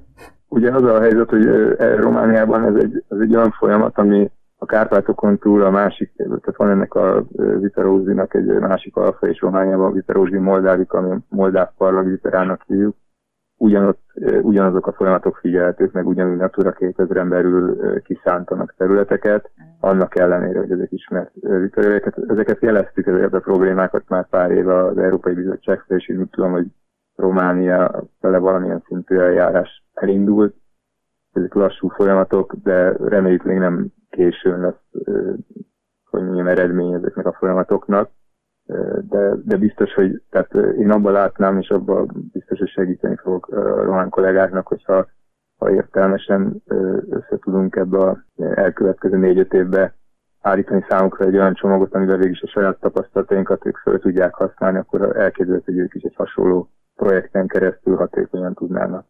ugye az a helyzet, hogy e, Romániában ez egy, ez egy olyan folyamat, ami a Kárpátokon túl a másik, tehát van ennek a viterózinak egy másik alfa, és Romániában a viterózi moldávik, ami moldáv parlag viterának hívjuk, ugyanott, ugyanazok a folyamatok figyelhetők, meg ugyanúgy Natura 2000-en belül kiszántanak területeket, annak ellenére, hogy ezek ismert vitorőeket. Ezeket jeleztük, ezeket a problémákat már pár éve az Európai Bizottság és én tudom, hogy Románia vele valamilyen szintű eljárás elindult. Ezek lassú folyamatok, de reméljük még nem későn lesz hogy mondjam, eredmény ezeknek a folyamatoknak, de, de biztos, hogy tehát én abban látnám, és abban biztos, hogy segíteni fogok a román kollégáknak, hogyha ha értelmesen össze tudunk ebbe a elkövetkező négy-öt évbe állítani számukra egy olyan csomagot, amivel végig is a saját tapasztalatainkat ők fel tudják használni, akkor elképzelhető, hogy ők is egy hasonló projekten keresztül hatékonyan tudnának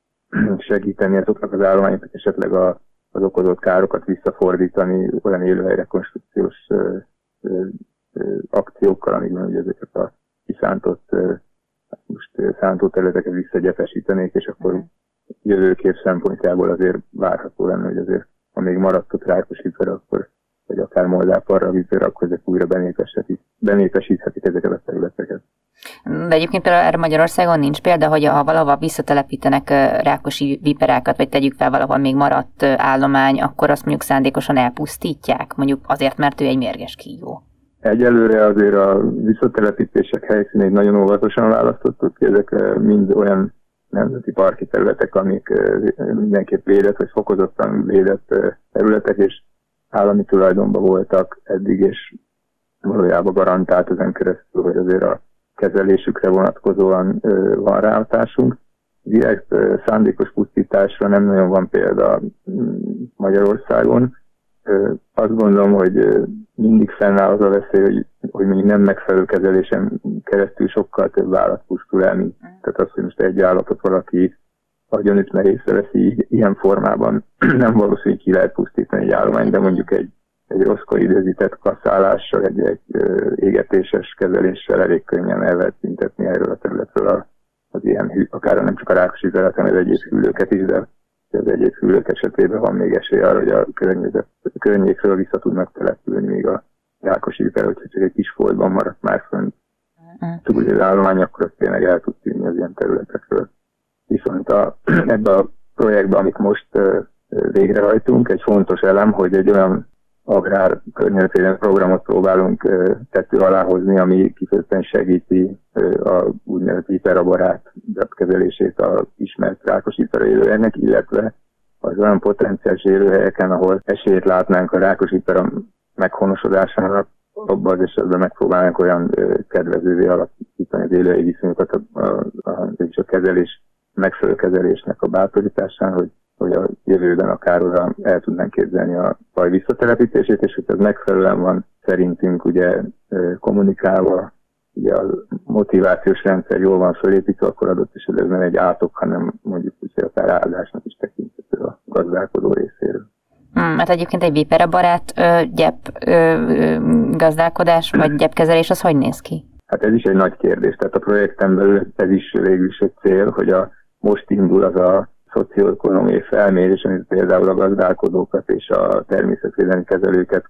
segíteni azoknak az állományoknak esetleg a, az okozott károkat visszafordítani olyan élőhelyrekonstrukciós akciókkal, amikben ugye ezeket a kiszántott most szántó területeket visszagyepesítenék, és akkor jövőkép szempontjából azért várható lenne, hogy azért ha még maradt ott rákos akkor vagy akár Moldáv vízre, akkor ezek újra benépesíthetik, benépesíthetik ezeket a területeket. De egyébként erre Magyarországon nincs példa, hogy ha valahol visszatelepítenek rákosi viperákat, vagy tegyük fel valahol még maradt állomány, akkor azt mondjuk szándékosan elpusztítják, mondjuk azért, mert ő egy mérges kígyó. Egyelőre azért a visszatelepítések helyszínét nagyon óvatosan választottuk ki, ezek mind olyan nemzeti parki területek, amik mindenképp védett, vagy fokozottan védett területek, és állami tulajdonban voltak eddig, és valójában garantált ezen keresztül, hogy azért a kezelésükre vonatkozóan van ráhatásunk. Direkt szándékos pusztításra nem nagyon van példa Magyarországon. Azt gondolom, hogy mindig fennáll az a veszély, hogy, hogy még nem megfelelő kezelésen keresztül sokkal több állat pusztul el, mint tehát az, hogy most egy állatot valaki agyonütve észreveszi ilyen formában, nem valószínű, hogy ki lehet pusztítani egy állomány, de mondjuk egy, egy rosszkor időzített kaszálással, egy, egy égetéses kezeléssel elég könnyen el lehet szüntetni erről a területről az ilyen, akár nem csak a terület, hanem az egyéb hűlőket is, de az egyéb hűlők esetében van még esély arra, hogy a, a környékről vissza tudnak települni, még a rákosi viper, hogyha csak egy kis foltban maradt már fönt túl az állomány, akkor az tényleg el tud tűnni az ilyen területekről. Viszont a, ebbe a projektbe, amit most végrehajtunk, egy fontos elem, hogy egy olyan agrár környezetvédelmi programot próbálunk tető alá hozni, ami kifejezetten segíti a úgynevezett hiperabarát kezelését a ismert rákos élőhelynek, illetve az olyan potenciális élőhelyeken, ahol esélyt látnánk a rákos ipera meghonosodásának, abban az esetben megpróbálnánk olyan kedvezővé alakítani az élőhelyi viszonyokat a, a, a, a kezelés megfelelő kezelésnek a bátorításán, hogy, hogy a jövőben akár oda el tudnánk képzelni a faj visszatelepítését, és hogy ez megfelelően van szerintünk ugye kommunikálva, ugye a motivációs rendszer jól van fölépítve, akkor adott esetben ez nem egy átok, hanem mondjuk úgy, hogy akár áldásnak is tekinthető a gazdálkodó részéről. Hmm, mert egyébként egy vipera barát ö, gyep ö, gazdálkodás vagy gyepkezelés az hogy néz ki? Hát ez is egy nagy kérdés. Tehát a projekten belül ez is végül is egy cél, hogy a most indul az a szocioekonomiai felmérés, amit például a gazdálkodókat és a természetvédelmi kezelőket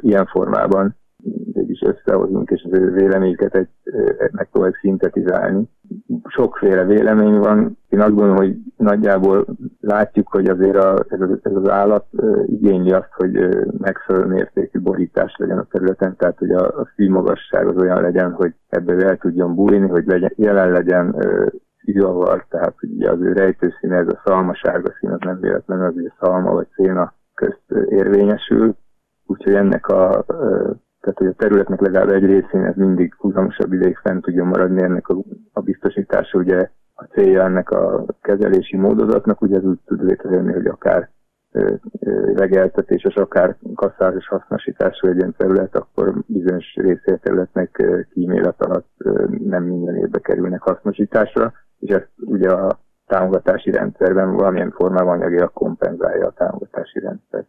ilyen formában is összehozunk, és az ő véleményüket egy, megpróbáljuk szintetizálni. Sokféle vélemény van. Én azt gondolom, hogy nagyjából látjuk, hogy azért a, ez, az, ez az állat igényli azt, hogy megfelelő mértékű borítás legyen a területen, tehát hogy a, a szívmagasság az olyan legyen, hogy ebből el tudjon bújni, hogy legyen, jelen legyen javar, tehát ugye az ő rejtőszíne, ez a szalmasárga szín, az nem véletlenül az, hogy szalma vagy széna közt érvényesül, úgyhogy ennek a, tehát hogy a területnek legalább egy részén ez mindig húzamosabb ideig fent tudjon maradni ennek a, a biztosítása, ugye a célja ennek a kezelési módozatnak, ugye ez úgy tud létrejönni, hogy akár legeltetéses, akár kasszáros hasznosítású egy ilyen terület, akkor bizonyos részé területnek kímélet alatt nem minden évbe kerülnek hasznosításra és ezt ugye a támogatási rendszerben valamilyen formában anyagilag kompenzálja a támogatási rendszer.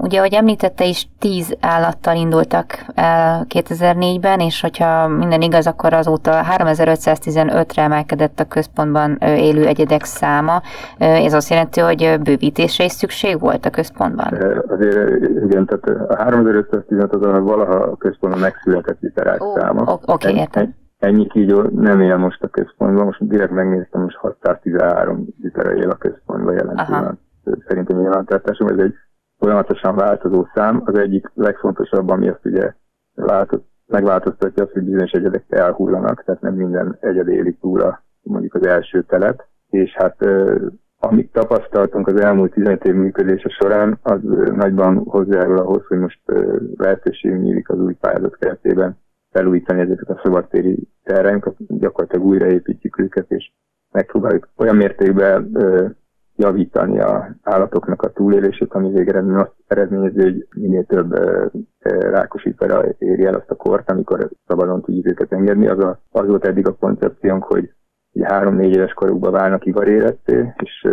Ugye, ahogy említette is, tíz állattal indultak el 2004-ben, és hogyha minden igaz, akkor azóta 3515-re emelkedett a központban élő egyedek száma. Ez azt jelenti, hogy bővítésre is szükség volt a központban? Azért igen, tehát a 3515 az valaha a központban megszületett literált oh, száma. Oké, okay, értem ennyi kígyó nem él most a központban, most direkt megnéztem, most 613 liter él a központban jelen pillanat. Szerintem nyilvántartásom, ez egy folyamatosan változó szám. Az egyik legfontosabb, ami azt ugye változ, megváltoztatja az, hogy bizonyos egyedek elhullanak, tehát nem minden egyed éli túl a, mondjuk az első telet, és hát amit tapasztaltunk az elmúlt 15 év működése során, az nagyban hozzájárul ahhoz, hogy most lehetőség nyílik az új pályázat keretében felújítani ezeket a szabadtéri terreinket, gyakorlatilag újraépítjük őket, és megpróbáljuk olyan mértékben javítani a állatoknak a túlélését, ami végeredményben azt eredményezi, hogy minél több rákos ipara éri el azt a kort, amikor szabadon tudjuk őket engedni. Az, a, az volt eddig a koncepciónk, hogy három-négy éves korukban válnak ivaréretté, és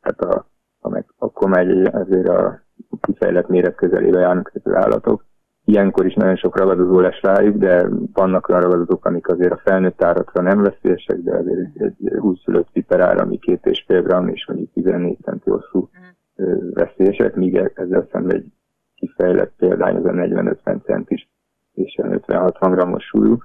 hát a, a meg, akkor megy azért a kifejlett méret közelébe járnak az állatok. Ilyenkor is nagyon sok ragadozó lesz rájuk, de vannak olyan ragadozók, amik azért a felnőtt áratra nem veszélyesek, de azért egy, egy újszülött piperár, ami két és fél gram és mondjuk 14 centi hosszú veszélyesek, míg ezzel szemben egy kifejlett példány az a 40-50 centis és 50-60 grammos súlyú.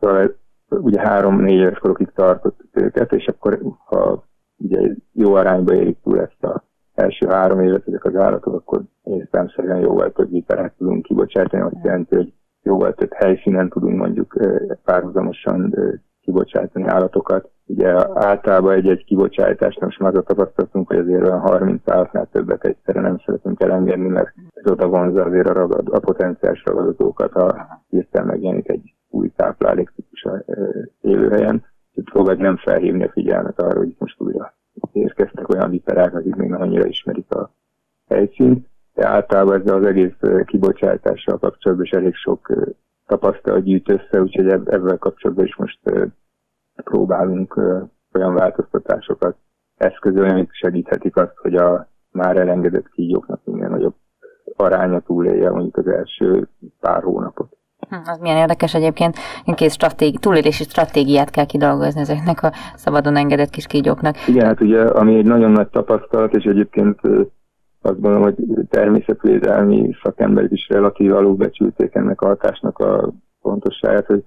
Szóval ugye három-négy éves korokig tartottuk őket, és akkor ha ugye jó arányba érik túl ezt a első három évet ezek az állatok, akkor értelmszerűen jóval több literát tudunk kibocsátani, azt jelenti, hogy jóval több helyszínen tudunk mondjuk párhuzamosan kibocsátani állatokat. Ugye általában egy-egy kibocsátást most már tapasztaltunk, hogy azért olyan 30 állatnál többet egyszerre nem szeretünk elengedni, mert ez oda vonza azért a, ragad, a potenciális ragadozókat, ha hirtelen megjelenik egy új táplálék típus a élőhelyen. Próbálj nem felhívni a figyelmet arra, hogy most újra érkeztek olyan viperák, akik még nem annyira ismerik a helyszínt, de általában ezzel az egész kibocsátással kapcsolatban is elég sok tapasztalat gyűjt össze, úgyhogy ebben kapcsolatban is most próbálunk olyan változtatásokat eszközölni, amik segíthetik azt, hogy a már elengedett kígyóknak minél nagyobb aránya túlélje mondjuk az első pár hónapot. Hm, az milyen érdekes egyébként, kész stratégi, túlélési stratégiát kell kidolgozni ezeknek a szabadon engedett kis kígyóknak. Igen, hát ugye, ami egy nagyon nagy tapasztalat, és egyébként azt gondolom, hogy természetvédelmi szakemberek is relatív alulbecsülték ennek a hatásnak a fontosságát, hogy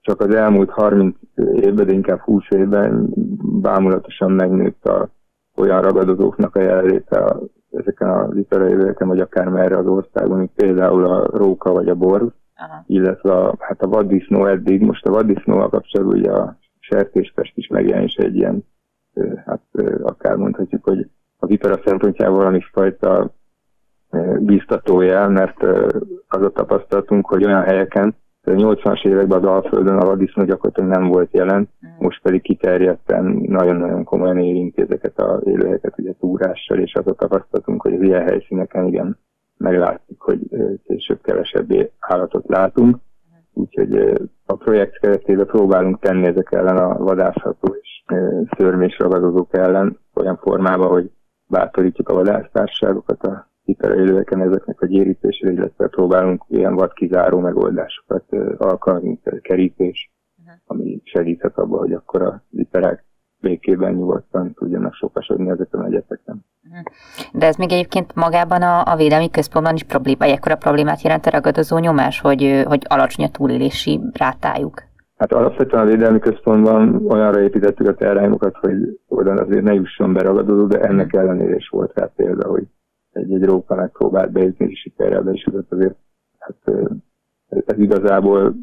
csak az elmúlt 30 évben, inkább 20 évben bámulatosan megnőtt a olyan ragadozóknak a jelenléte a, ezeken a literajövőken, vagy akár merre az országon, mint például a róka vagy a borz, Aha. illetve a, hát a vaddisznó eddig, most a vaddisznóval kapcsolatban ugye a sertéspest is megjelenés egy ilyen, hát akár mondhatjuk, hogy a vipera szempontjából valami fajta biztatójel, mert az a tapasztalatunk, hogy olyan helyeken, 80-as években az Alföldön a vadisznó gyakorlatilag nem volt jelen, mm. most pedig kiterjedten nagyon-nagyon komolyan érinti ezeket a élőhelyeket, ugye túrással, és az a tapasztalatunk, hogy az ilyen helyszíneken igen meglátjuk, hogy később kevesebb állatot látunk. Úgyhogy a projekt keretében próbálunk tenni ezek ellen a vadászható és szörmés ragadozók ellen olyan formában, hogy bátorítjuk a vadásztárságokat a hiperélőeken ezeknek a gyérítésére, illetve próbálunk ilyen vadkizáró megoldásokat alkalmazni, kerítés, ami segíthet abban, hogy akkor a literák békében nyugodtan tudjanak sokasodni ezeken a egyeteken. Mhm. De ez még egyébként magában a, a védelmi központban is probléma, ekkora problémát jelent a ragadozó nyomás, hogy, hogy alacsony a túlélési rátájuk? Hát alapvetően a védelmi központban olyanra építettük a terrányokat, hogy oda azért ne jusson be ragadozó, de ennek ellenére is volt rá példa, hogy egy-egy róka megpróbált bejutni, és sikerrel be is azért hát ez igazából,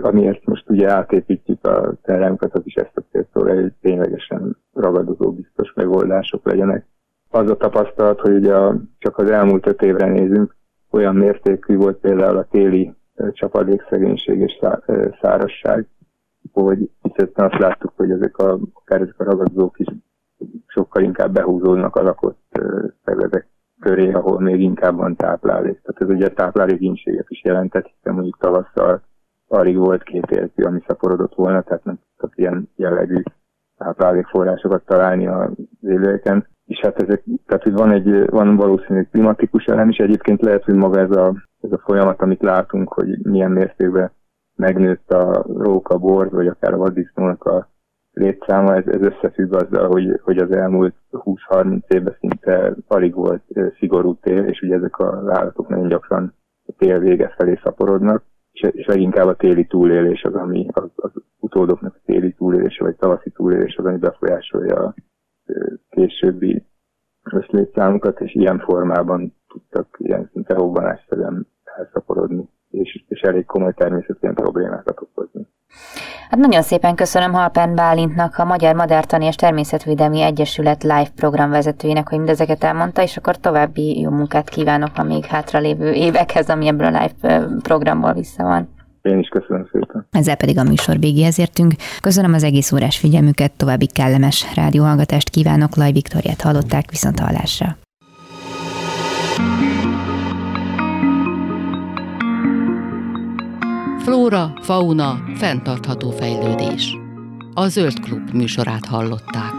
amiért most ugye átépítjük a teremket, az is ezt a célt hogy ténylegesen ragadozó biztos megoldások legyenek. Az a tapasztalat, hogy ugye a, csak az elmúlt öt évre nézünk, olyan mértékű volt például a téli csapadékszegénység és szárasság, hogy hiszen azt láttuk, hogy ezek a, akár ezek a ragadozók is sokkal inkább behúzódnak a lakott területek köré, ahol még inkább van táplálék. Tehát ez ugye táplálékénységet is jelentett, hiszen mondjuk tavasszal alig volt két értű, ami szaporodott volna, tehát nem tudtak ilyen jellegű táplálékforrásokat találni az élőeken. És hát ezek, tehát hogy van egy, van valószínűleg klimatikus elem is, egyébként lehet, hogy maga ez a, ez a folyamat, amit látunk, hogy milyen mértékben megnőtt a róka, borz, vagy akár a vaddisznónak a létszáma, ez, ez összefügg azzal, hogy, hogy az elmúlt 20-30 évben szinte alig volt szigorú tél, és ugye ezek a állatok nagyon gyakran a tél vége felé szaporodnak, és, és leginkább a téli túlélés az, ami az, az utódoknak a téli túlélése, vagy tavaszi túlélés az, ami befolyásolja a későbbi összlétszámukat, és ilyen formában tudtak ilyen szinte robbanásszerűen elszaporodni, és, és elég komoly természetesen problémákat okozni. Hát nagyon szépen köszönöm Halpern Bálintnak, a Magyar Madártani és Természetvédelmi Egyesület live programvezetőjének, hogy mindezeket elmondta, és akkor további jó munkát kívánok a még hátralévő évekhez, ami ebből a live programból vissza van. Én is köszönöm szépen. Ezzel pedig a műsor végéhez értünk. Köszönöm az egész órás figyelmüket, további kellemes rádióhallgatást kívánok. Laj Viktoriát hallották viszont hallásra. Flóra, fauna, fenntartható fejlődés. A Zöld Klub műsorát hallották.